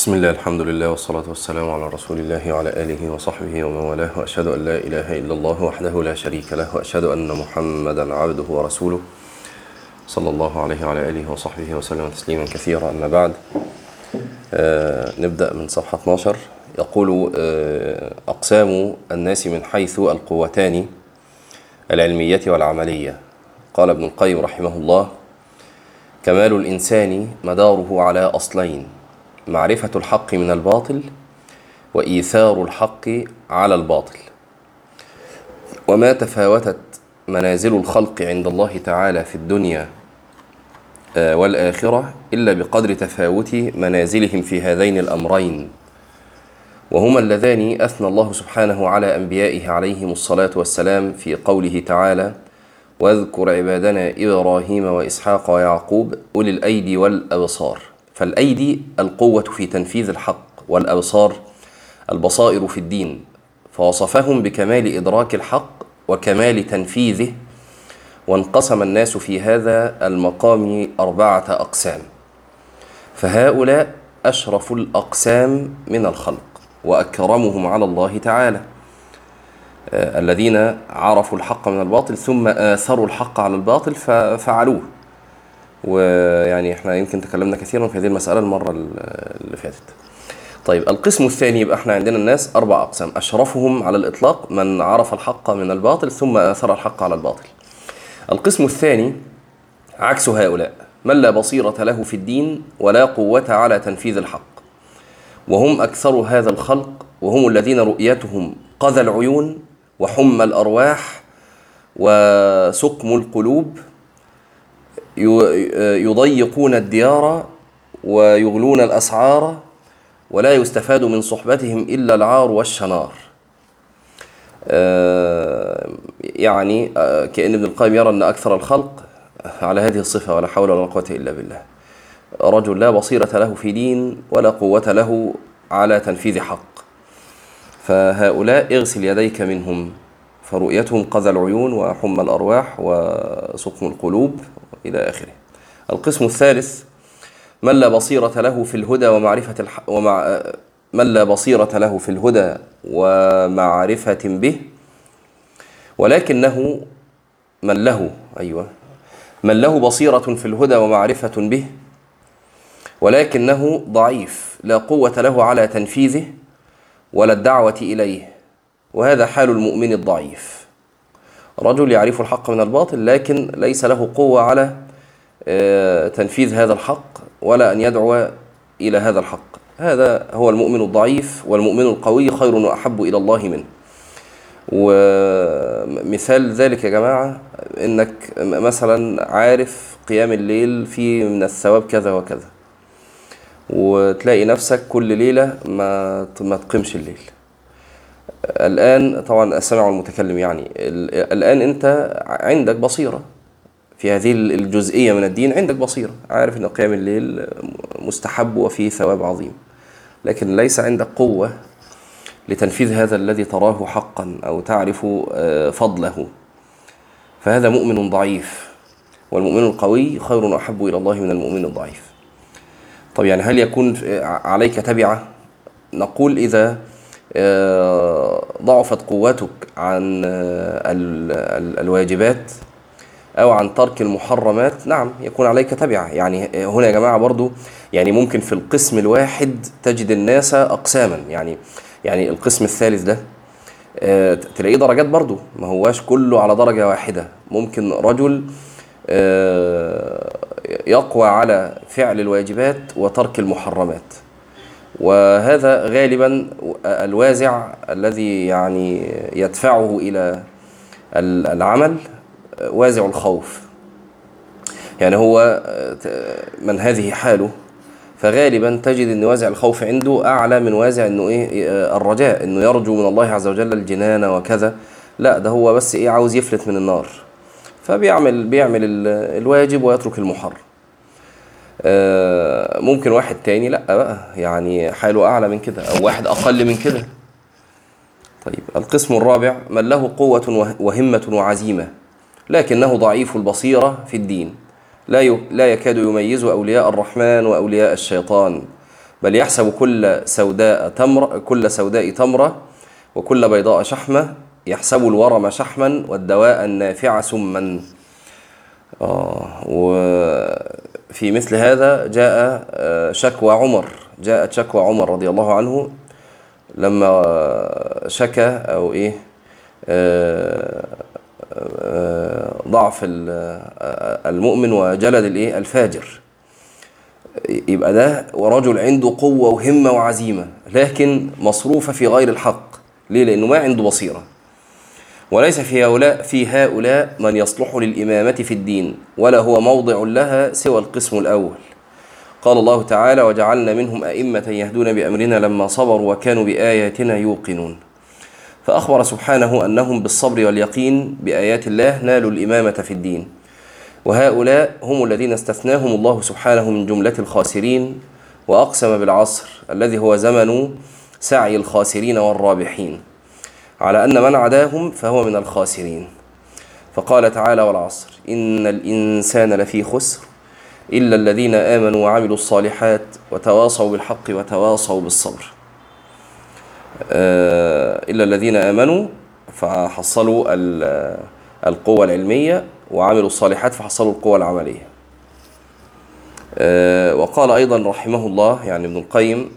بسم الله الحمد لله والصلاة والسلام على رسول الله وعلى آله وصحبه ومن والاه وأشهد أن لا إله إلا الله وحده لا شريك له وأشهد أن محمدا عبده ورسوله صلى الله عليه وعلى آله وصحبه وسلم تسليما كثيرا أما بعد آه نبدأ من صفحة 12 يقول آه أقسام الناس من حيث القوتان العلمية والعملية قال ابن القيم رحمه الله كمال الإنسان مداره على أصلين معرفة الحق من الباطل وإيثار الحق على الباطل. وما تفاوتت منازل الخلق عند الله تعالى في الدنيا والآخرة إلا بقدر تفاوت منازلهم في هذين الأمرين. وهما اللذان أثنى الله سبحانه على أنبيائه عليهم الصلاة والسلام في قوله تعالى واذكر عبادنا إبراهيم وإسحاق ويعقوب أولي الأيدي والأبصار فالأيدي القوة في تنفيذ الحق والأبصار البصائر في الدين فوصفهم بكمال إدراك الحق وكمال تنفيذه وانقسم الناس في هذا المقام أربعة أقسام. فهؤلاء أشرف الأقسام من الخلق وأكرمهم على الله تعالى. آه الذين عرفوا الحق من الباطل ثم آثروا الحق على الباطل ففعلوه ويعني إحنا يمكن تكلمنا كثيرا في هذه المسألة المرة اللي فاتت. طيب القسم الثاني يبقى إحنا عندنا الناس أربع أقسام. أشرفهم على الإطلاق من عرف الحق من الباطل ثم آثر الحق على الباطل. القسم الثاني عكس هؤلاء. من لا بصيرة له في الدين ولا قوة على تنفيذ الحق. وهم أكثر هذا الخلق وهم الذين رؤيتهم قذى العيون وحمى الأرواح وسقم القلوب يضيقون الديار ويغلون الأسعار ولا يستفاد من صحبتهم إلا العار والشنار. يعني كأن ابن القيم يرى أن أكثر الخلق على هذه الصفة ولا حول ولا قوة إلا بالله. رجل لا بصيرة له في دين ولا قوة له على تنفيذ حق. فهؤلاء اغسل يديك منهم فرؤيتهم قذى العيون وحمى الأرواح وسقم القلوب إلى آخره. القسم الثالث من لا بصيرة له في الهدى ومعرفة الح... ومع من لا بصيرة له في الهدى ومعرفة به ولكنه من له أيوة من له بصيرة في الهدى ومعرفة به ولكنه ضعيف لا قوة له على تنفيذه ولا الدعوة إليه وهذا حال المؤمن الضعيف. رجل يعرف الحق من الباطل لكن ليس له قوة على تنفيذ هذا الحق ولا أن يدعو إلى هذا الحق. هذا هو المؤمن الضعيف والمؤمن القوي خير وأحب إلى الله منه. ومثال ذلك يا جماعة إنك مثلا عارف قيام الليل فيه من الثواب كذا وكذا وتلاقي نفسك كل ليلة ما ما تقيمش الليل. الآن طبعا السمع والمتكلم يعني الآن أنت عندك بصيرة. في هذه الجزئية من الدين عندك بصيرة. عارف أن قيام الليل مستحب وفيه ثواب عظيم. لكن ليس عندك قوة لتنفيذ هذا الذي تراه حقا أو تعرف فضله. فهذا مؤمن ضعيف. والمؤمن القوي خير وأحب إلى الله من المؤمن الضعيف. طب يعني هل يكون عليك تبعة؟ نقول إذا ضعفت قوتك عن الواجبات أو عن ترك المحرمات. نعم يكون عليك تبعة. يعني هنا يا جماعة برضو يعني ممكن في القسم الواحد تجد الناس أقساما. يعني يعني القسم الثالث ده تلاقيه درجات برضو ما هواش كله على درجة واحدة. ممكن رجل يقوى على فعل الواجبات وترك المحرمات. وهذا غالبا الوازع الذي يعني يدفعه إلى العمل وازع الخوف. يعني هو من هذه حاله فغالبا تجد إن وازع الخوف عنده أعلى من وازع إنه إيه الرجاء إنه يرجو من الله عز وجل الجنان وكذا. لا ده هو بس إيه عاوز يفلت من النار. فبيعمل بيعمل الواجب ويترك المحرم. ممكن واحد تاني لا بقى يعني حاله أعلى من كده أو واحد أقل من كده. طيب القسم الرابع من له قوة وهمة وعزيمة لكنه ضعيف البصيرة في الدين. لا لا يكاد يميز أولياء الرحمن وأولياء الشيطان بل يحسب كل سوداء تمر كل سوداء تمرة وكل بيضاء شحمة يحسب الورم شحما والدواء النافع سما. آه وفي مثل هذا جاء آه، شكوى عمر جاءت شكوى عمر رضي الله عنه لما شكى أو إيه آه، آه، ضعف المؤمن وجلد الإيه الفاجر. يبقى ده ورجل عنده قوة وهمة وعزيمة لكن مصروفة في غير الحق. ليه؟ لأنه ما عنده بصيرة. وليس في هؤلاء في هؤلاء من يصلح للإمامة في الدين ولا هو موضع لها سوى القسم الأول. قال الله تعالى وجعلنا منهم أئمة يهدون بأمرنا لما صبروا وكانوا بآياتنا يوقنون. فأخبر سبحانه أنهم بالصبر واليقين بآيات الله نالوا الإمامة في الدين. وهؤلاء هم الذين استثناهم الله سبحانه من جملة الخاسرين وأقسم بالعصر الذي هو زمن سعي الخاسرين والرابحين. على أن من عداهم فهو من الخاسرين. فقال تعالى والعصر إن الإنسان لفي خسر إلا الذين آمنوا وعملوا الصالحات وتواصوا بالحق وتواصوا بالصبر. آه، إلا الذين آمنوا فحصلوا القوة العلمية وعملوا الصالحات فحصلوا القوة العملية. آه، وقال أيضا رحمه الله يعني ابن القيم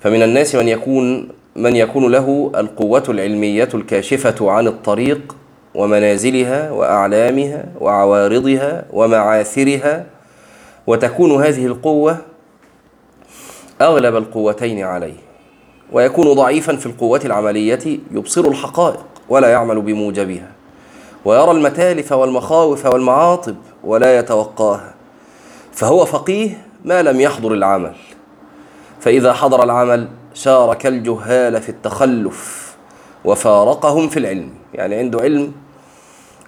فمن الناس من يكون من يكون له القوة العلمية الكاشفة عن الطريق ومنازلها وأعلامها وعوارضها ومعاثرها وتكون هذه القوة أغلب القوتين عليه. ويكون ضعيفا في القوة العملية يبصر الحقائق ولا يعمل بموجبها. ويرى المتالف والمخاوف والمعاطب ولا يتوقاها. فهو فقيه ما لم يحضر العمل. فإذا حضر العمل شارك الجهال في التخلف وفارقهم في العلم. يعني عنده علم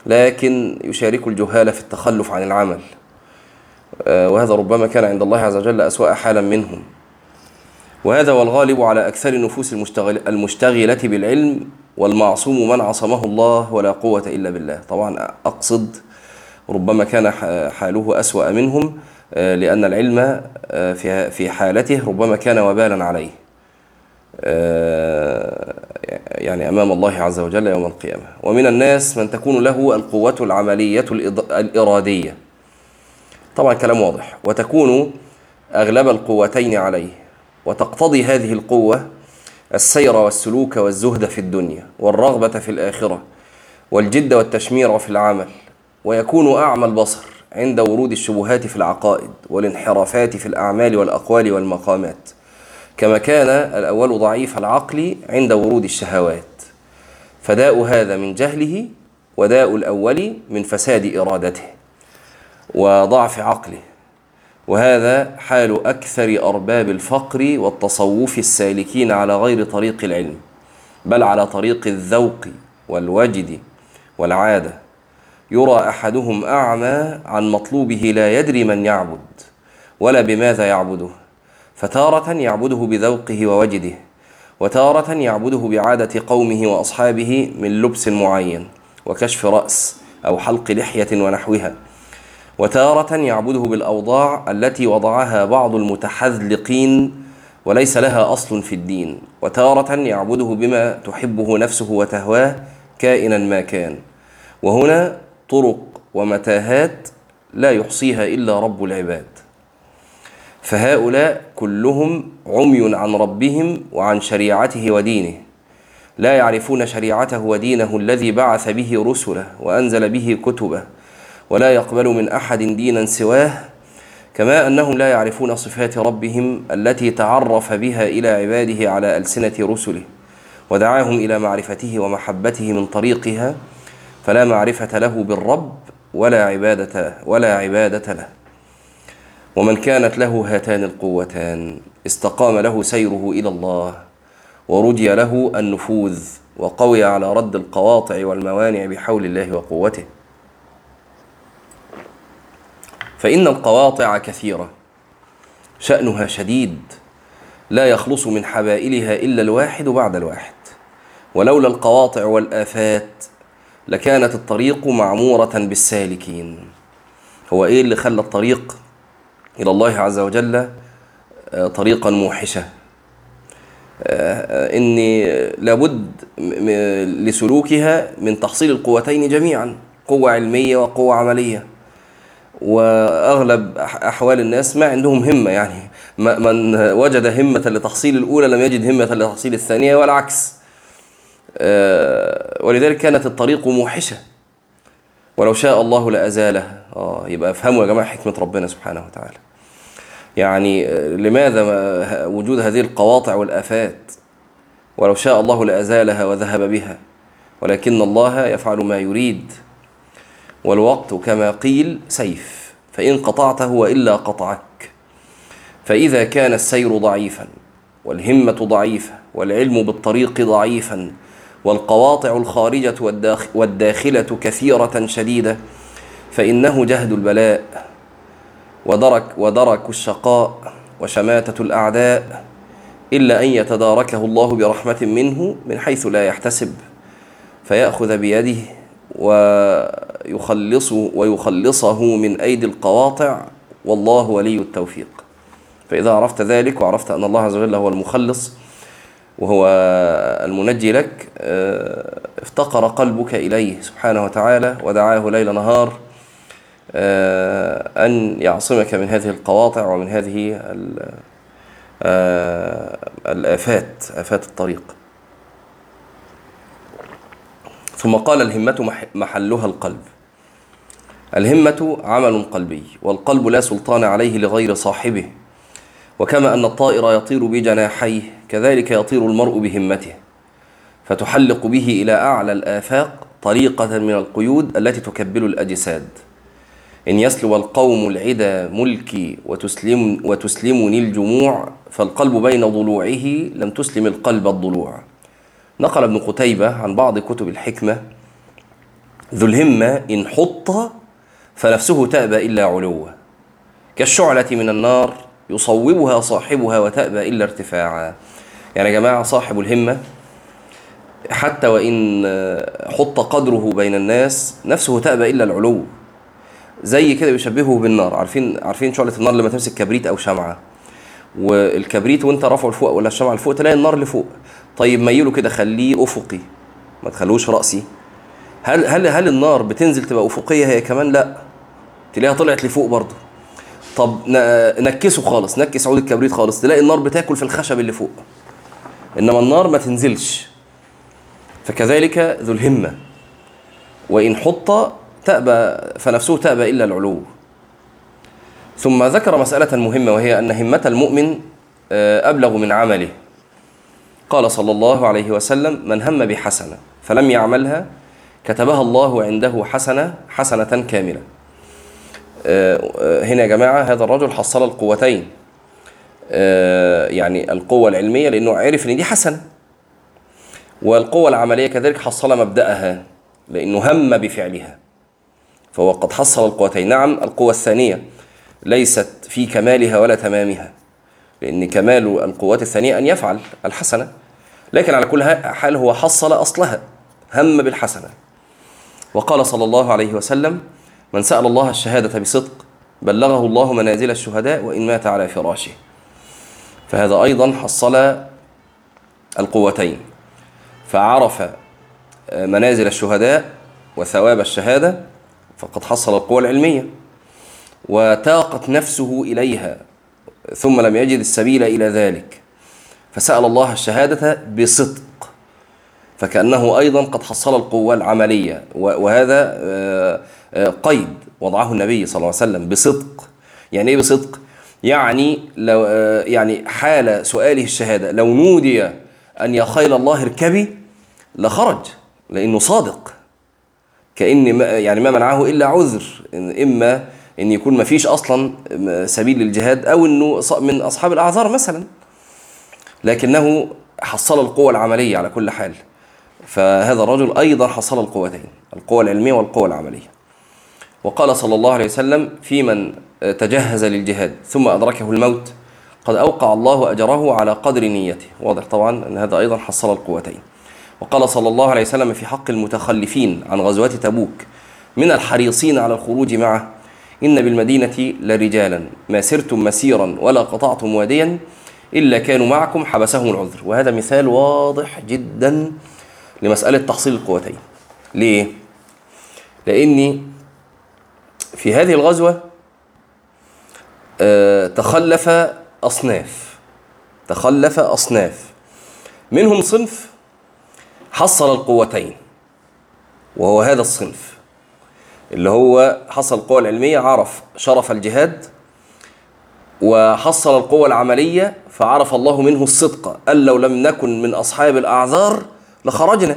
لكن يشارك الجهال في التخلف عن العمل. آه، وهذا ربما كان عند الله عز وجل أسوأ حالا منهم. وهذا والغالب على أكثر النفوس المشتغل المشتغلة بالعلم والمعصوم من عصمه الله ولا قوة إلا بالله. طبعا أقصد ربما كان حاله أسوأ منهم آه، لأن العلم آه، في حالته ربما كان وبالا عليه. يعني أمام الله عز وجل يوم القيامة. ومن الناس من تكون له القوة العملية الإرادية. طبعا كلام واضح. وتكون أغلب القوتين عليه. وتقتضي هذه القوة السير والسلوك والزهد في الدنيا والرغبة في الآخرة والجد والتشمير في العمل. ويكون أعمى البصر عند ورود الشبهات في العقائد والانحرافات في الأعمال والأقوال والمقامات. كما كان الأول ضعيف العقل عند ورود الشهوات. فداء هذا من جهله وداء الأول من فساد إرادته وضعف عقله. وهذا حال أكثر أرباب الفقر والتصوف السالكين على غير طريق العلم بل على طريق الذوق والوجد والعادة. يرى أحدهم أعمى عن مطلوبه لا يدري من يعبد ولا بماذا يعبده. فتارة يعبده بذوقه ووجده وتارة يعبده بعادة قومه وأصحابه من لبس معين وكشف رأس أو حلق لحية ونحوها. وتارة يعبده بالأوضاع التي وضعها بعض المتحذلقين وليس لها أصل في الدين. وتارة يعبده بما تحبه نفسه وتهواه كائنا ما كان. وهنا طرق ومتاهات لا يحصيها إلا رب العباد. فهؤلاء كلهم عمي عن ربهم وعن شريعته ودينه. لا يعرفون شريعته ودينه الذي بعث به رسله وأنزل به كتبه ولا يقبل من أحد دينا سواه كما أنهم لا يعرفون صفات ربهم التي تعرف بها إلى عباده على ألسنة رسله ودعاهم إلى معرفته ومحبته من طريقها فلا معرفة له بالرب ولا عبادة ولا عبادة له. ومن كانت له هاتان القوتان استقام له سيره إلى الله ورجي له النفوذ وقوي على رد القواطع والموانع بحول الله وقوته. فإن القواطع كثيرة شأنها شديد لا يخلص من حبائلها إلا الواحد بعد الواحد. ولولا القواطع والآفات لكانت الطريق معمورة بالسالكين. هو إيه اللي خلى الطريق إلى الله عز وجل آه، طريقا موحشة. آه، إن لابد م- م- لسلوكها من تحصيل القوتين جميعا قوة علمية وقوة عملية. وأغلب أحوال الناس ما عندهم همة يعني. من وجد همة لتحصيل الأولى لم يجد همة لتحصيل الثانية والعكس. آه، ولذلك كانت الطريق موحشة. ولو شاء الله لازالها آه يبقى افهموا يا جماعة حكمة ربنا سبحانه وتعالى. يعني آه، لماذا وجود هذه القواطع والآفات؟ ولو شاء الله لازالها وذهب بها. ولكن الله يفعل ما يريد. والوقت كما قيل سيف. فإن قطعته وإلا قطعك. فإذا كان السير ضعيفا والهمة ضعيفة والعلم بالطريق ضعيفا والقواطع الخارجة والداخ- والداخلة كثيرة شديدة فإنه جهد البلاء ودرك ودرك الشقاء وشماتة الأعداء إلا أن يتداركه الله برحمة منه من حيث لا يحتسب فيأخذ بيده ويخلص ويخلصه من أيدي القواطع والله ولي التوفيق. فإذا عرفت ذلك وعرفت أن الله عز وجل هو المخلص وهو المنجي لك آه، افتقر قلبك إليه سبحانه وتعالى ودعاه ليل نهار آه، أن يعصمك من هذه القواطع ومن هذه آه، الآفات آفات الطريق. ثم قال الهمة مح- محلها القلب. الهمة عمل قلبي والقلب لا سلطان عليه لغير صاحبه وكما أن الطائر يطير بجناحيه كذلك يطير المرء بهمته فتحلق به إلى أعلى الآفاق طريقة من القيود التي تكبل الأجساد. إن يسلو القوم العدا ملكي وتسلم وتسلمني الجموع فالقلب بين ضلوعه لم تسلم القلب الضلوع. نقل ابن قتيبة عن بعض كتب الحكمة ذو الهمة إن حط فنفسه تأبى إلا علوه كالشعلة من النار يصوبها صاحبها وتأبى إلا ارتفاعا. يعني يا جماعة صاحب الهمة حتى وإن حط قدره بين الناس نفسه تأبى إلا العلو. زي كده بيشبهه بالنار. عارفين عارفين شعلة النار لما تمسك كبريت أو شمعة؟ والكبريت وانت رافعه لفوق ولا الشمعة لفوق تلاقي النار لفوق. طيب ميله كده خليه أفقي. ما تخلوش رأسي. هل هل هل النار بتنزل تبقى أفقية هي كمان؟ لا. تلاقيها طلعت لفوق برضه. طب نكسه خالص. نكس عود الكبريت خالص. تلاقي النار بتاكل في الخشب اللي فوق. إنما النار ما تنزلش. فكذلك ذو الهمة. وإن حط تأبى فنفسه تأبى إلا العلو. ثم ذكر مسألة مهمة وهي أن همة المؤمن آه، أبلغ من عمله. قال صلى الله عليه وسلم من هم بحسنة فلم يعملها كتبها الله عنده حسنة حسنة كاملة. آه، آه، هنا يا جماعة هذا الرجل حصل القوتين. يعني القوة العلمية لأنه عرف أن دي حسنة. والقوة العملية كذلك حصل مبدأها لأنه هم بفعلها. فهو قد حصل القوتين. نعم القوة الثانية ليست في كمالها ولا تمامها لأن كمال القوات الثانية أن يفعل الحسنة. لكن على كل حال هو حصل أصلها هم بالحسنة. وقال صلى الله عليه وسلم من سأل الله الشهادة بصدق بلغه الله منازل الشهداء وإن مات على فراشه. فهذا أيضا حصل القوتين. فعرف منازل الشهداء وثواب الشهادة فقد حصل القوة العلمية وتاقت نفسه إليها ثم لم يجد السبيل إلى ذلك. فسأل الله الشهادة بصدق فكأنه أيضا قد حصل القوة العملية وهذا آه، آه، قيد وضعه النبي صلى الله عليه وسلم بصدق. يعني إيه بصدق؟ يعني لو آه، يعني حال سؤاله الشهادة لو نودي أن يا خيل الله اركبي لخرج لأنه صادق. ما يعني ما منعه إلا عذر إن إما أن يكون ما فيش أصلا سبيل للجهاد أو أنه ص- من أصحاب الأعذار مثلا. لكنه حصل القوة العملية على كل حال. فهذا الرجل أيضا حصل القوتين القوة العلمية والقوة العملية. وقال صلى الله عليه وسلم في من تجهز للجهاد ثم أدركه الموت. قد أوقع الله أجره على قدر نيته. واضح طبعا أن هذا أيضا حصل القوتين. وقال صلى الله عليه وسلم في حق المتخلفين عن غزوات تبوك من الحريصين على الخروج معه إن بالمدينة لرجالا. ما سرتم مسيرا ولا قطعتم واديا إلا كانوا معكم حبسهم العذر. وهذا مثال واضح جدا لمسألة تحصيل القوتين. ليه؟ لأني في هذه الغزوة تخلف أصناف. تخلف أصناف. منهم صنف حصل القوتين وهو هذا الصنف اللي هو حصل القوة العلمية عرف شرف الجهاد وحصل القوة العملية فعرف الله منه الصدق. قال لو لم نكن من أصحاب الأعذار لخرجنا.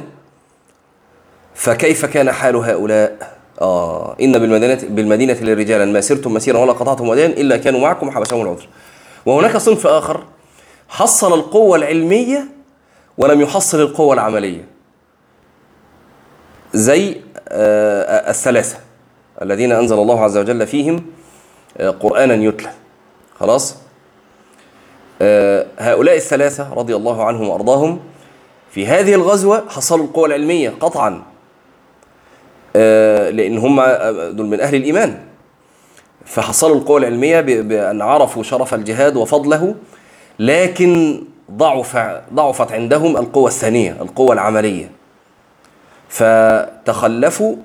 فكيف كان حال هؤلاء؟ آه إن بالمدينة, بالمدينة لرجالا ما سرتم مسيرا ولا قطعتم وديا إلا كانوا معكم حبسهم العذر وهناك صنف آخر حصل القوة العلمية ولم يحصل القوة العملية. زي آه الثلاثة الذين أنزل الله عز وجل فيهم آه قرآنا يتلى. خلاص؟ آه هؤلاء الثلاثة رضي الله عنهم وأرضاهم في هذه الغزوة حصلوا القوة العلمية قطعا. آه لأن هم دول من أهل الإيمان. فحصلوا القوة العلمية بأن عرفوا شرف الجهاد وفضله لكن ضعف ضعفت عندهم القوة الثانية القوة العملية. فتخلفوا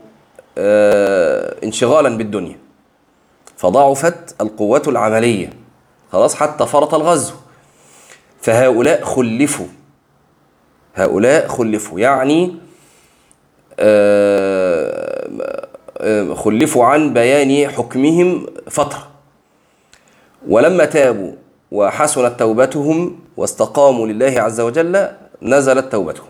آه انشغالا بالدنيا. فضعفت القوة العملية. خلاص حتى فرط الغزو. فهؤلاء خلفوا. هؤلاء خلفوا. يعني آه خلفوا عن بيان حكمهم فترة. ولما تابوا وحسنت توبتهم واستقاموا لله عز وجل نزلت توبتهم.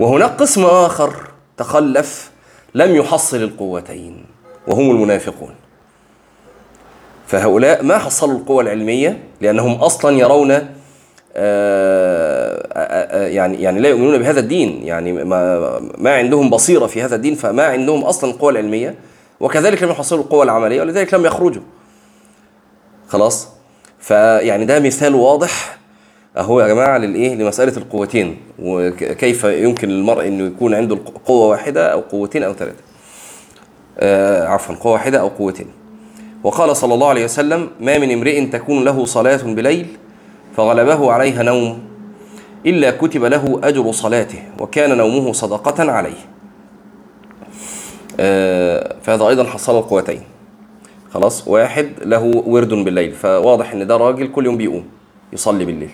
وهناك قسم آخر تخلف لم يحصل القوتين وهم المنافقون. فهؤلاء ما حصلوا القوة العلمية؟ لأنهم أصلا يرون آآ يعني يعني لا يؤمنون بهذا الدين. يعني ما ما عندهم بصيرة في هذا الدين فما عندهم أصلا القوة العلمية وكذلك لم يحصلوا القوة العملية ولذلك لم يخرجوا. خلاص؟ فيعني ده مثال واضح أهو يا جماعة للإيه؟ لمسألة القوتين وكيف يمكن للمرء إنه يكون عنده قوة واحدة أو قوتين أو ثلاثة. آه عفوا قوة واحدة أو قوتين. وقال صلى الله عليه وسلم ما من امرئ تكون له صلاة بليل فغلبه عليها نوم إلا كتب له أجر صلاته وكان نومه صدقة عليه. آه فهذا أيضا حصل القوتين. خلاص واحد له ورد بالليل فواضح إن ده راجل كل يوم بيقوم يصلي بالليل.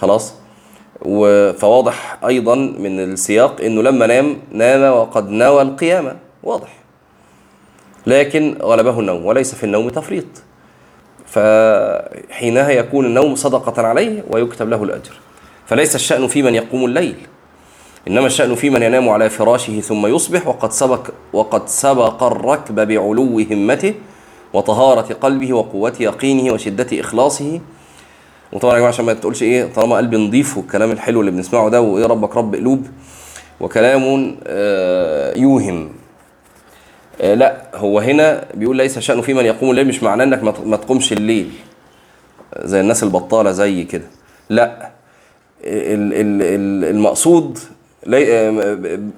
خلاص؟ فواضح أيضا من السياق إنه لما نام نام وقد نوى القيامه واضح. لكن غلبه النوم وليس في النوم تفريط. فحينها يكون النوم صدقة عليه ويكتب له الأجر. فليس الشأن في من يقوم الليل. إنما الشأن في من ينام على فراشه ثم يصبح وقد سبق وقد سبق الركب بعلو همته وطهارة قلبه وقوة يقينه وشدة إخلاصه. وطبعا يا جماعة عشان ما تقولش إيه طالما قلبي نضيف والكلام الحلو اللي بنسمعه ده وإيه ربك رب قلوب وكلام آه يوهم. آه لا هو هنا بيقول ليس شأنه في من يقوم الليل مش معناه إنك ما تقومش الليل زي الناس البطالة زي كده. لا المقصود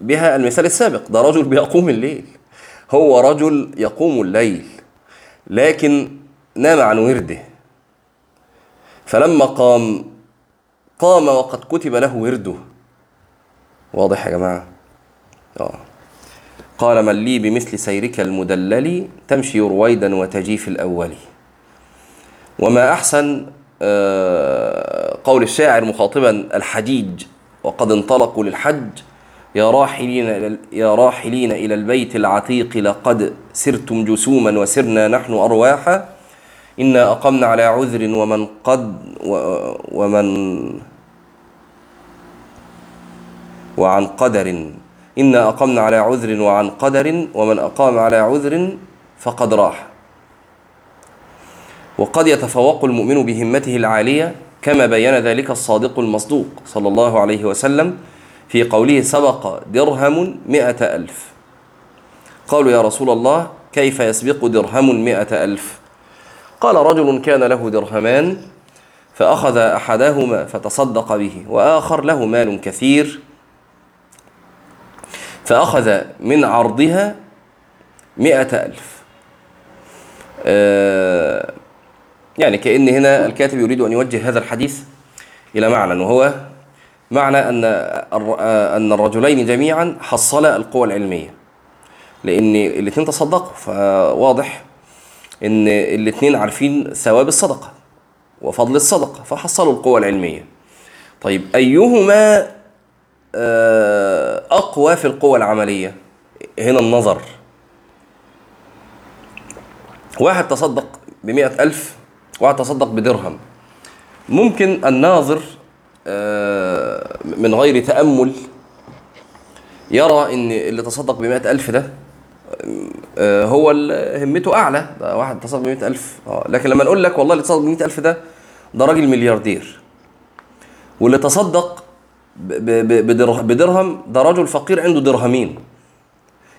بها المثال السابق. ده رجل بيقوم الليل. هو رجل يقوم الليل لكن نام عن ورده. فلما قام قام وقد كتب له ورده. واضح يا جماعة؟ آه. قال من لي بمثل سيرك المدلل تمشي رويدا وتجي في الأول. وما أحسن قول الشاعر مخاطبا الحجيج وقد انطلقوا للحج يا راحلين يا راحلين إلى البيت العتيق لقد سرتم جسوما وسرنا نحن أرواحا إنا أقمنا على عذر ومن قد ومن وعن قدر إنا أقمنا على عذر وعن قدر ومن أقام على عذر فقد راح. وقد يتفوق المؤمن بهمته العالية كما بين ذلك الصادق المصدوق صلى الله عليه وسلم في قوله سبق درهم مئة ألف. قالوا يا رسول الله كيف يسبق درهم مئة ألف؟ قال رجل كان له درهمان فأخذ أحدهما فتصدق به وآخر له مال كثير فأخذ من عرضها مئة ألف. آه، يعني كأن هنا الكاتب يريد أن يوجه هذا الحديث إلى معنى وهو معنى أن أن الرجلين جميعا حصلا القوى العلمية. لأن الاثنين تصدقوا فواضح أن الاثنين عارفين ثواب الصدقة وفضل الصدقة فحصلوا القوى العلمية. طيب أيهما آه، أقوى في القوى العملية؟ هنا النظر. واحد تصدق بمئة ألف واحد تصدق بدرهم. ممكن الناظر آه، من غير تأمل يرى إن اللي تصدق بمئة ألف ده آه، هو همته أعلى. ده واحد تصدق بمئة ألف. آه، لكن لما نقول لك والله اللي تصدق بمئة ألف ده ده راجل ملياردير. واللي تصدق ب- ب- بدره- بدرهم ده رجل فقير عنده درهمين.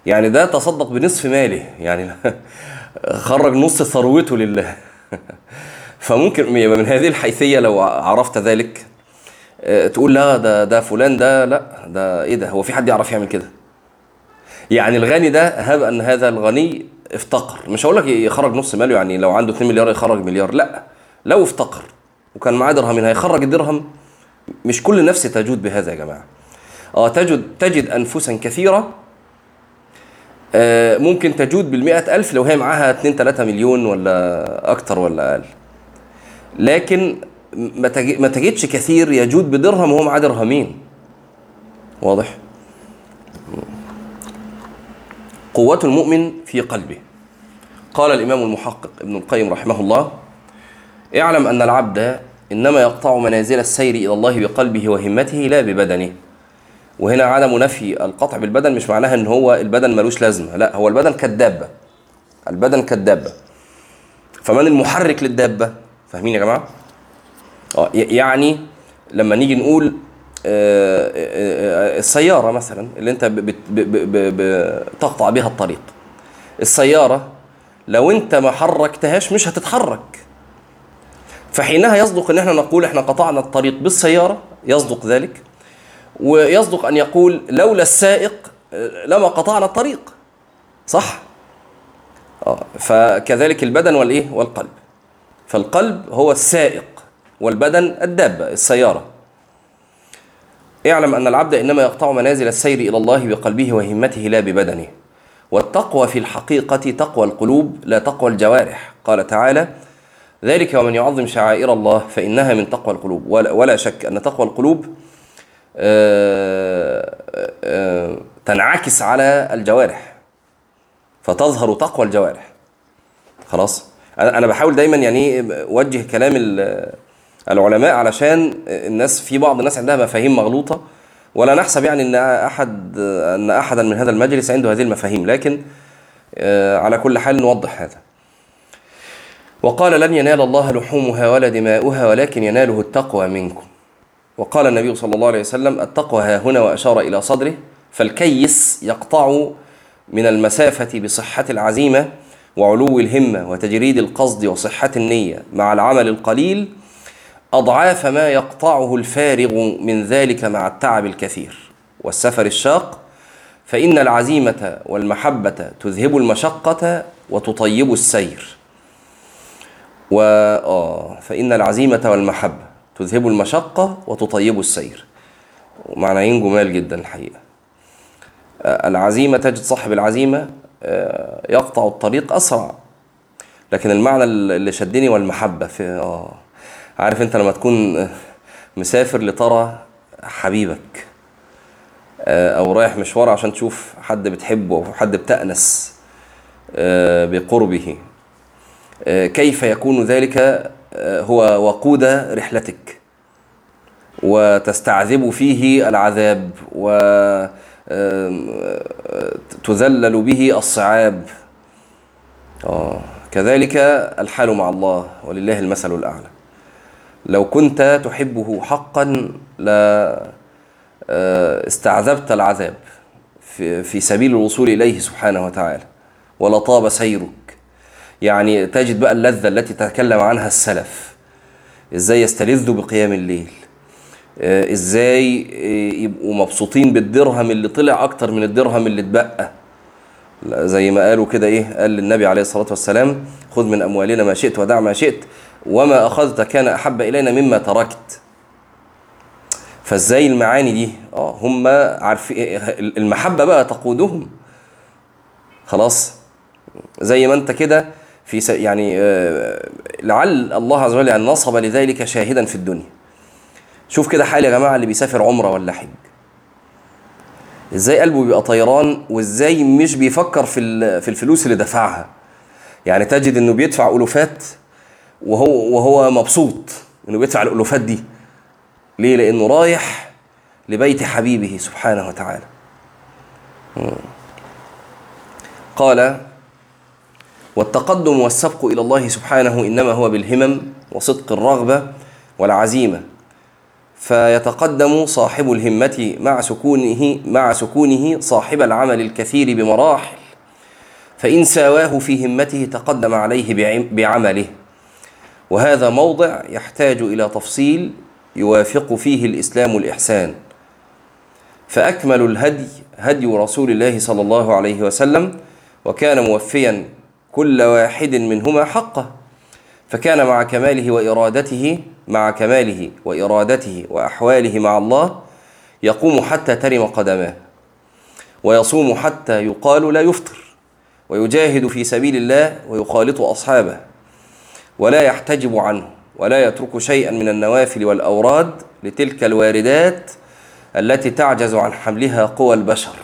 يعني ده تصدق بنصف ماله. يعني خرج نص ثروته لله. فممكن من هذه الحيثية لو عرفت ذلك آه، تقول لا ده ده فلان ده لا ده إيه ده؟ هو في حد يعرف يعمل كده؟ يعني الغني ده هب أن هذا الغني افتقر. مش هقول لك يخرج نص ماله يعني لو عنده 2 مليار يخرج مليار لا. لو افتقر وكان معاه درهمين هيخرج الدرهم؟ مش كل نفس تجود بهذا يا جماعة. آه تجد تجد انفسا كثيرة آه، ممكن تجود بالمئة ألف لو هي معاها 2 3 مليون ولا أكتر ولا أقل. لكن ما تج- ما تجدش كثير يجود بدرهم وهو معاه درهمين. واضح؟ قوة المؤمن في قلبه. قال الإمام المحقق ابن القيم رحمه الله اعلم أن العبد إنما يقطع منازل السير إلى الله بقلبه وهمته لا ببدنه. وهنا عدم نفي القطع بالبدن مش معناها إن هو البدن ملوش لازمة. لا هو البدن كالدابه البدن كالدابه فمن المحرك للدابة؟ فاهمين يا جماعة؟ آه يعني لما نيجي نقول آه، آه، آه، السيارة مثلا اللي أنت بتقطع بها الطريق السيارة لو أنت ما حركتهاش مش هتتحرك. فحينها يصدق إن إحنا نقول إحنا قطعنا الطريق بالسيارة يصدق ذلك ويصدق أن يقول لولا السائق لما قطعنا الطريق. صح؟ فكذلك البدن والإيه؟ والقلب. فالقلب هو السائق والبدن الدابة السيارة. اعلم أن العبد إنما يقطع منازل السير إلى الله بقلبه وهمته لا ببدنه. والتقوى في الحقيقة تقوى القلوب لا تقوى الجوارح. قال تعالى ذلك ومن يعظم شعائر الله فإنها من تقوى القلوب. ولا, شك أن تقوى القلوب آه، آه، تنعكس على الجوارح. فتظهر تقوى الجوارح. خلاص؟ أنا بحاول دايما يعني إيه أوجه كلام ال- العلماء علشان الناس في بعض الناس عندها مفاهيم مغلوطة. ولا نحسب يعني إن احد إن احدا من هذا المجلس عنده هذه المفاهيم. لكن آه، على كل حال نوضح هذا. وقال لن ينال الله لحومها ولا دماؤها ولكن يناله التقوى منكم. وقال النبي صلى الله عليه وسلم التقوى ها هنا وأشار إلى صدره فالكيس يقطع من المسافة بصحة العزيمة وعلو الهمة وتجريد القصد وصحة النية مع العمل القليل أضعاف ما يقطعه الفارغ من ذلك مع التعب الكثير. والسفر الشاق فإن العزيمة والمحبة تذهب المشقة وتطيب السير. و آه فإن العزيمة والمحبة تذهب المشقة وتطيب السير. ومعنيين جمال جدا الحقيقة. آه، العزيمة تجد صاحب العزيمة يقطع الطريق أسرع. لكن المعنى اللي شدني والمحبة في آه عارف أنت لما تكون آه، مسافر لترى حبيبك آه، أو رايح مشوار عشان تشوف حد بتحبه أو حد بتأنس آه، بقربه آه، كيف يكون ذلك آه، هو وقود رحلتك؟ وتستعذب فيه العذاب وتذلل به الصعاب. آه، كذلك الحال مع الله ولله المثل الأعلى. لو كنت تحبه حقا لا آه، استعذبت العذاب في في سبيل الوصول إليه سبحانه وتعالى. ولطاب سيرك. يعني تجد بقى اللذة التي تكلم عنها السلف. إزاي يستلذوا بقيام الليل؟ إزاي آه، يبقوا مبسوطين بالدرهم اللي طلع أكتر من الدرهم اللي اتبقى. زي ما قالوا كده إيه قال للنبي عليه الصلاة والسلام خذ من أموالنا ما شئت ودع ما شئت وما أخذت كان أحب إلينا مما تركت. فإزاي المعاني دي؟ آه هم عارفين المحبة بقى تقودهم. خلاص زي ما أنت كده في. يعني آه، لعل الله عز وجل يعني نصب لذلك شاهدا في الدنيا. شوف كده حال يا جماعة اللي بيسافر عمرة ولا حج. إزاي قلبه بيبقى طيران وإزاي مش بيفكر في في الفلوس اللي دفعها. يعني تجد إنه بيدفع ألوفات وهو وهو مبسوط إنه بيدفع الألوفات دي. ليه؟ لأنه رايح لبيت حبيبه سبحانه وتعالى. قال والتقدم والسبق إلى الله سبحانه إنما هو بالهمم وصدق الرغبة والعزيمة فيتقدم صاحب الهمة مع سكونه مع سكونه صاحب العمل الكثير بمراحل. فإن ساواه في همته تقدم عليه بعم- بعمله. وهذا موضع يحتاج إلى تفصيل يوافق فيه الإسلام الإحسان. فأكمل الهدي هدي رسول الله صلى الله عليه وسلم وكان موفيا كل واحد منهما حقه. فكان مع كماله وإرادته مع كماله وإرادته وأحواله مع الله يقوم حتى ترم قدماه ويصوم حتى يقال لا يفطر ويجاهد في سبيل الله ويخالط أصحابه ولا يحتجب عنه ولا يترك شيئا من النوافل والأوراد لتلك الواردات التي تعجز عن حملها قوى البشر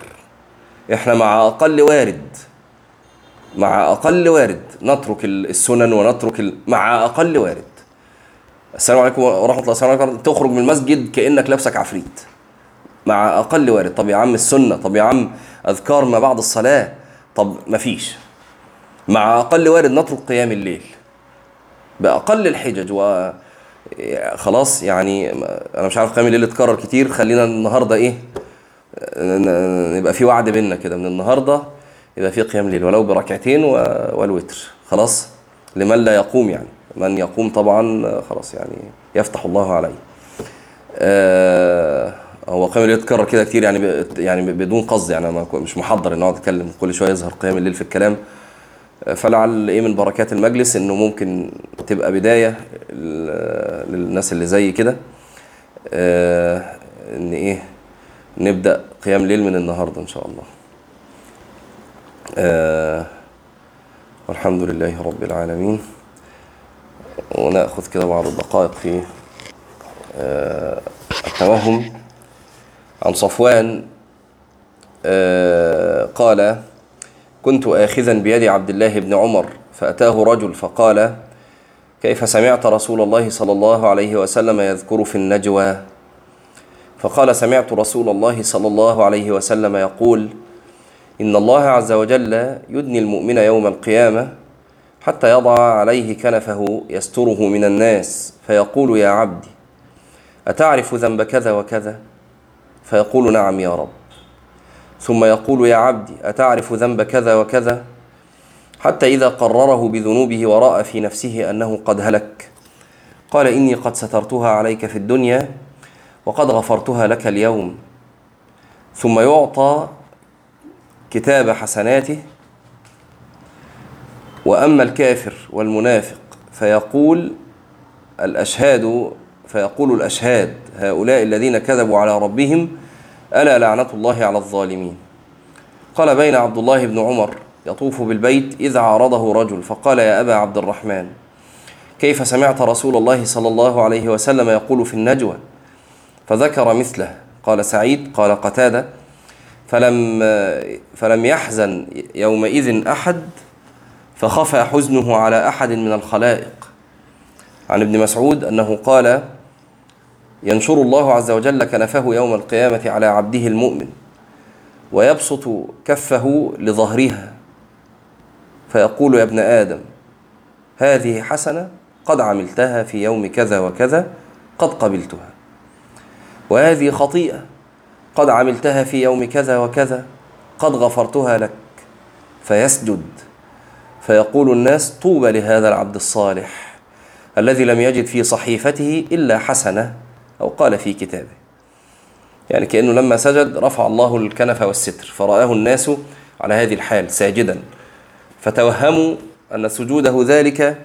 إحنا مع أقل وارد مع أقل وارد نترك السنن ونترك. مع أقل وارد السلام عليكم ورحمة الله السلام عليكم تخرج من المسجد كأنك لابسك عفريت. مع أقل وارد. طب يا عم السنة. طب يا عم أذكار ما بعد الصلاة. طب مفيش مع أقل وارد نترك قيام الليل. بأقل الحجج و خلاص يعني أنا مش عارف قيام الليل اتكرر كتير. خلينا النهاردة إيه؟ ن- نبقى في وعد بينا كده. من النهارده يبقى في قيام ليل ولو بركعتين والوتر. خلاص؟ لمن لا يقوم يعني. من يقوم طبعا خلاص يعني يفتح الله عليه. آه هو قيام الليل اتكرر كده كتير يعني يعني بدون قصد يعني أنا مش محضر إن اقعد اتكلم كل شوية يظهر قيام الليل في الكلام. آه، فلعل إيه من بركات المجلس إنه ممكن تبقى بداية للناس اللي زي كده. آه إن إيه نبدأ قيام ليل من النهارده إن شاء الله. آه والحمد لله رب العالمين. وناخذ كده بعض الدقائق في آه التوهم. عن صفوان آه قال كنت آخذا بيد عبد الله بن عمر فأتاه رجل فقال كيف سمعت رسول الله صلى الله عليه وسلم يذكر في النجوى؟ فقال سمعت رسول الله صلى الله عليه وسلم يقول إن الله عز وجل يدني المؤمن يوم القيامة حتى يضع عليه كنفه يستره من الناس فيقول يا عبدي أتعرف ذنب كذا وكذا؟ فيقول نعم يا رب. ثم يقول يا عبدي أتعرف ذنب كذا وكذا؟ حتى إذا قرره بذنوبه ورأى في نفسه أنه قد هلك. قال إني قد سترتها عليك في الدنيا وقد غفرتها لك اليوم. ثم يعطى كتاب حسناته وأما الكافر والمنافق فيقول الأشهاد فيقول الأشهاد هؤلاء الذين كذبوا على ربهم ألا لعنة الله على الظالمين؟ قال بين عبد الله بن عمر يطوف بالبيت إذ عارضه رجل فقال يا أبا عبد الرحمن كيف سمعت رسول الله صلى الله عليه وسلم يقول في النجوى؟ فذكر مثله قال سعيد قال قتادة فلم فلم يحزن يومئذ أحد فخفى حزنه على أحد من الخلائق. عن ابن مسعود أنه قال ينشر الله عز وجل كنفه يوم القيامة على عبده المؤمن ويبسط كفه لظهرها فيقول يا ابن آدم هذه حسنة قد عملتها في يوم كذا وكذا قد قبلتها وهذه خطيئة قد عملتها في يوم كذا وكذا قد غفرتها لك فيسجد فيقول الناس طوبى لهذا العبد الصالح الذي لم يجد في صحيفته إلا حسنة أو قال في كتابه. يعني كأنه لما سجد رفع الله الكنف والستر فرآه الناس على هذه الحال ساجدا. فتوهموا أن سجوده ذلك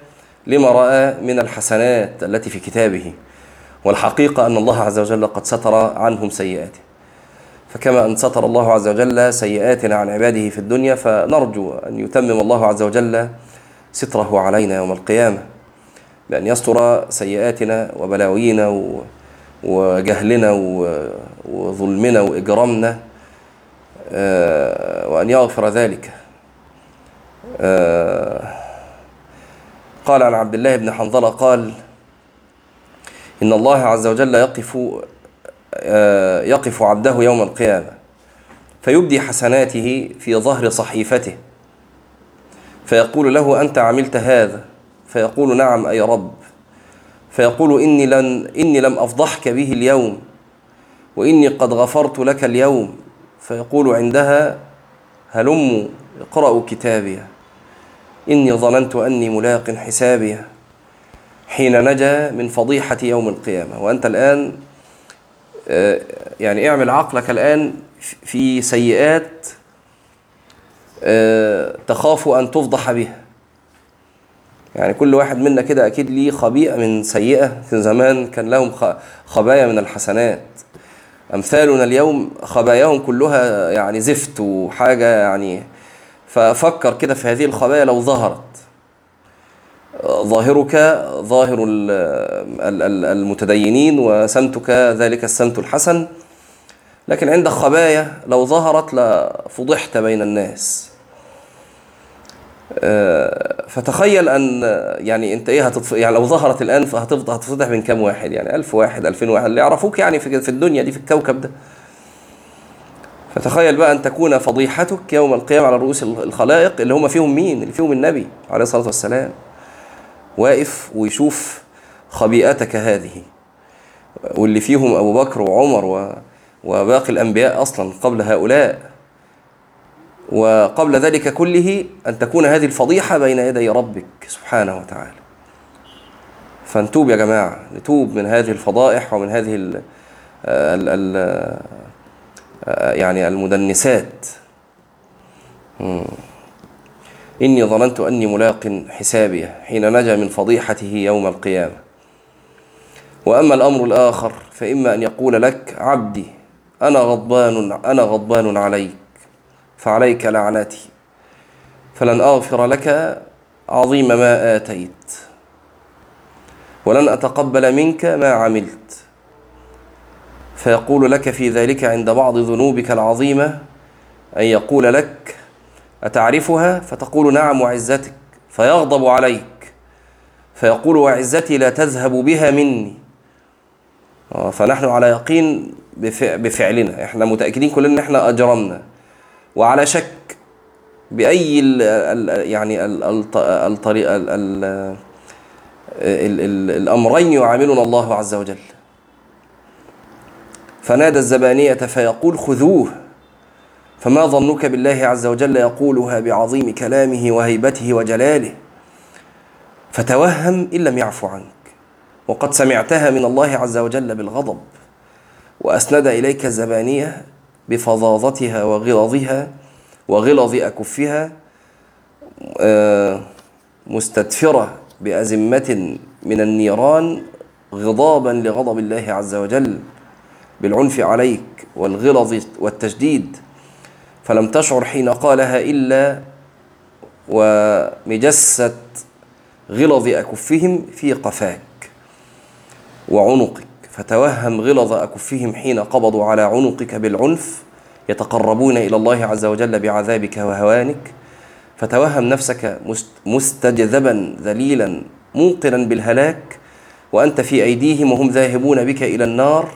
لما رأى من الحسنات التي في كتابه والحقيقة أن الله عز وجل قد ستر عنهم سيئاته. فكما أن ستر الله عز وجل سيئاتنا عن عباده في الدنيا فنرجو أن يتمم الله عز وجل ستره علينا يوم القيامة بأن يستر سيئاتنا وبلاوينا وجهلنا وظلمنا وإجرامنا آه، وأن يغفر ذلك. آه، قال عن عبد الله بن حنظلة قال إن الله عز وجل يقف يقف عبده يوم القيامة فيبدي حسناته في ظهر صحيفته فيقول له أنت عملت هذا؟ فيقول نعم أي رب. فيقول إني, لن إني لم أفضحك به اليوم وإني قد غفرت لك اليوم. فيقول عندها هلموا اقرأوا كتابي. إني ظننت أني ملاق حسابي حين نجا من فضيحة يوم القيامة. وأنت الآن آه، يعني اعمل عقلك الآن في سيئات آه، تخاف أن تفضح بها. يعني كل واحد منا كده أكيد ليه خبيئة من سيئة. في زمان كان لهم خبايا من الحسنات. أمثالنا اليوم خباياهم كلها يعني زفت وحاجة يعني ففكر كده في هذه الخبايا لو ظهرت. ظاهرك ظاهر المتدينين وسمتك ذلك السمت الحسن. لكن عندك خبايا لو ظهرت لفضحت بين الناس. آه، فتخيل أن يعني أنت إيه هتطف... يعني لو ظهرت الآن فهتفضح هتفضح من كام واحد؟ يعني ألف واحد ألفين واحد. اللي يعرفوك يعني في الدنيا دي في الكوكب ده. فتخيل بقى أن تكون فضيحتك يوم القيامة على رؤوس الخلائق اللي هم فيهم مين؟ اللي فيهم النبي عليه الصلاة والسلام. واقف ويشوف خبيئتك هذه واللي فيهم أبو بكر وعمر. وباقي الأنبياء أصلا قبل هؤلاء. وقبل ذلك كله أن تكون هذه الفضيحة بين يدي ربك سبحانه وتعالى. فنتوب يا جماعة نتوب من هذه الفضائح ومن هذه ال ال ال يعني المدنسات. إني ظننت أني ملاق حسابي حين نجا من فضيحته يوم القيامة. وأما الأمر الآخر فإما أن يقول لك عبدي أنا غضبان أنا غضبان عليك فعليك لعنتي. فلن أغفر لك عظيم ما آتيت ولن أتقبل منك ما عملت. فيقول لك في ذلك عند بعض ذنوبك العظيمة أن يقول لك أتعرفها؟ فتقول نعم وعزتك فيغضب عليك. فيقول وعزتي لا تذهب بها مني. آه، فنحن على يقين بفعلنا. إحنا متأكدين كلنا إن إحنا أجرمنا. وعلى شك بأي ال يعني الطريقة الأمرين يعاملنا الله عز وجل. فنادى الزبانية فيقول خذوه. فما ظنك بالله عز وجل يقولها بعظيم كلامه وهيبته وجلاله؟ فتوهم إن لم يعفو عنك. وقد سمعتها من الله عز وجل بالغضب وأسند إليك الزبانية بفظاظتها وغلظها وغلظ أكفها آه، مستدفرة بأزمة من النيران غضابا لغضب الله عز وجل بالعنف عليك والغلظ والتشديد فلم تشعر حين قالها إلا ومجست غلظ أكفهم في قفاك وعنقك. فتوهم غلظ أكفهم حين قبضوا على عنقك بالعنف يتقربون إلى الله عز وجل بعذابك وهوانك. فتوهم نفسك مستجذبا ذليلا موقنا بالهلاك. وأنت في أيديهم وهم ذاهبون بك إلى النار.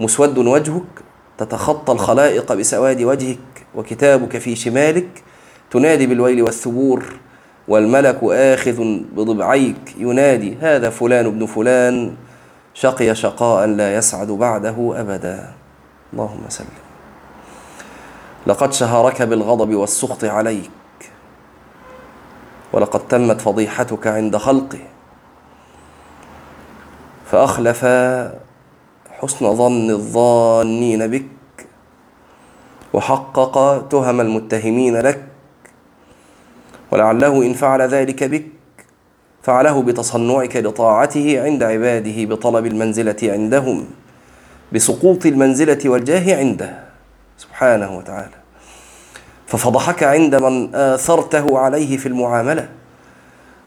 مسود وجهك تتخطى الخلائق بسواد وجهك. وكتابك في شمالك تنادي بالويل والثبور والملك آخذ بضبعيك. ينادي هذا فلان ابن فلان شقي شقاء لا يسعد بعده أبدا. اللهم سلم. لقد شهرك بالغضب والسخط عليك ولقد تمت فضيحتك عند خلقه فأخلف حسن ظن الظانين بك وحقق تهم المتهمين لك ولعله إن فعل ذلك بك فعله بتصنعك لطاعته عند عباده بطلب المنزلة عندهم بسقوط المنزلة والجاه عنده سبحانه وتعالى. ففضحك عند من آثرته عليه في المعاملة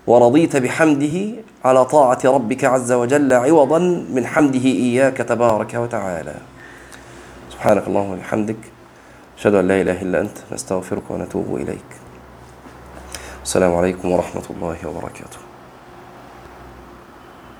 ورضيت بحمده على طاعة ربك عز وجل عوضا من حمده إياك تبارك وتعالى. سبحانك اللهم وبحمدك أشهد أن لا إله إلا أنت نستغفرك ونتوب إليك. السلام عليكم ورحمة الله وبركاته.